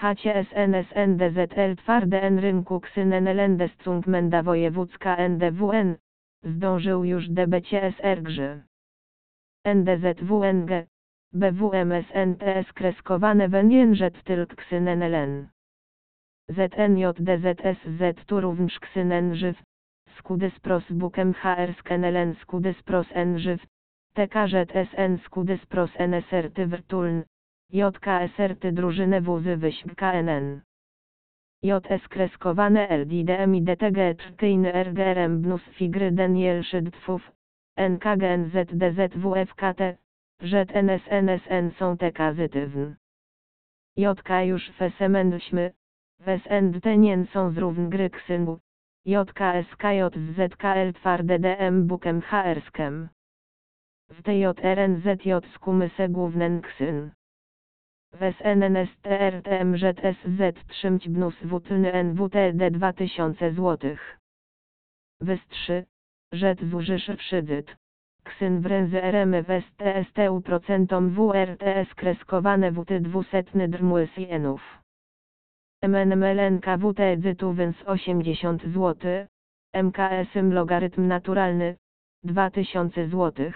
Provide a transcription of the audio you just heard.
HCSNSNDZL twarde N rynku ksynenelendescung menda wojewódzka NDWN, zdążył już DBCSR grzy. NDZWNG, BWMSNTS kreskowane węgienżet tylk ksynenelen. ZNJDZSZ tu również ksynen żyw, skudys pros bukem HR skenelen skudys pros n żyw, TKZSN skudys pros NSRty JKSRty drużynę wuzy wyśm KNN. JS kreskowane LDDM i DTG trtyjny RGRM bnus figry Daniel Szydtwów, NKGNZDZWFKT, NSNSN są te kazytywne. JK już fesemendśmy, wesendtenien są zrówn gryksyngu, JKSKJ twarde DM bukem HRskem. W TJRNZJ skumyse głównen ksyn. Wes trzymć bnus wutylny NWTD 2000 zł. Wys 3, rzet zużysz wszydyt. Ksyn wręzy RM wes TSTU procentom WRTS kreskowane WT 200 drmłys jenów. MNMLNKWT edytu wens 80 zł. MKSM logarytm naturalny 2000 zł.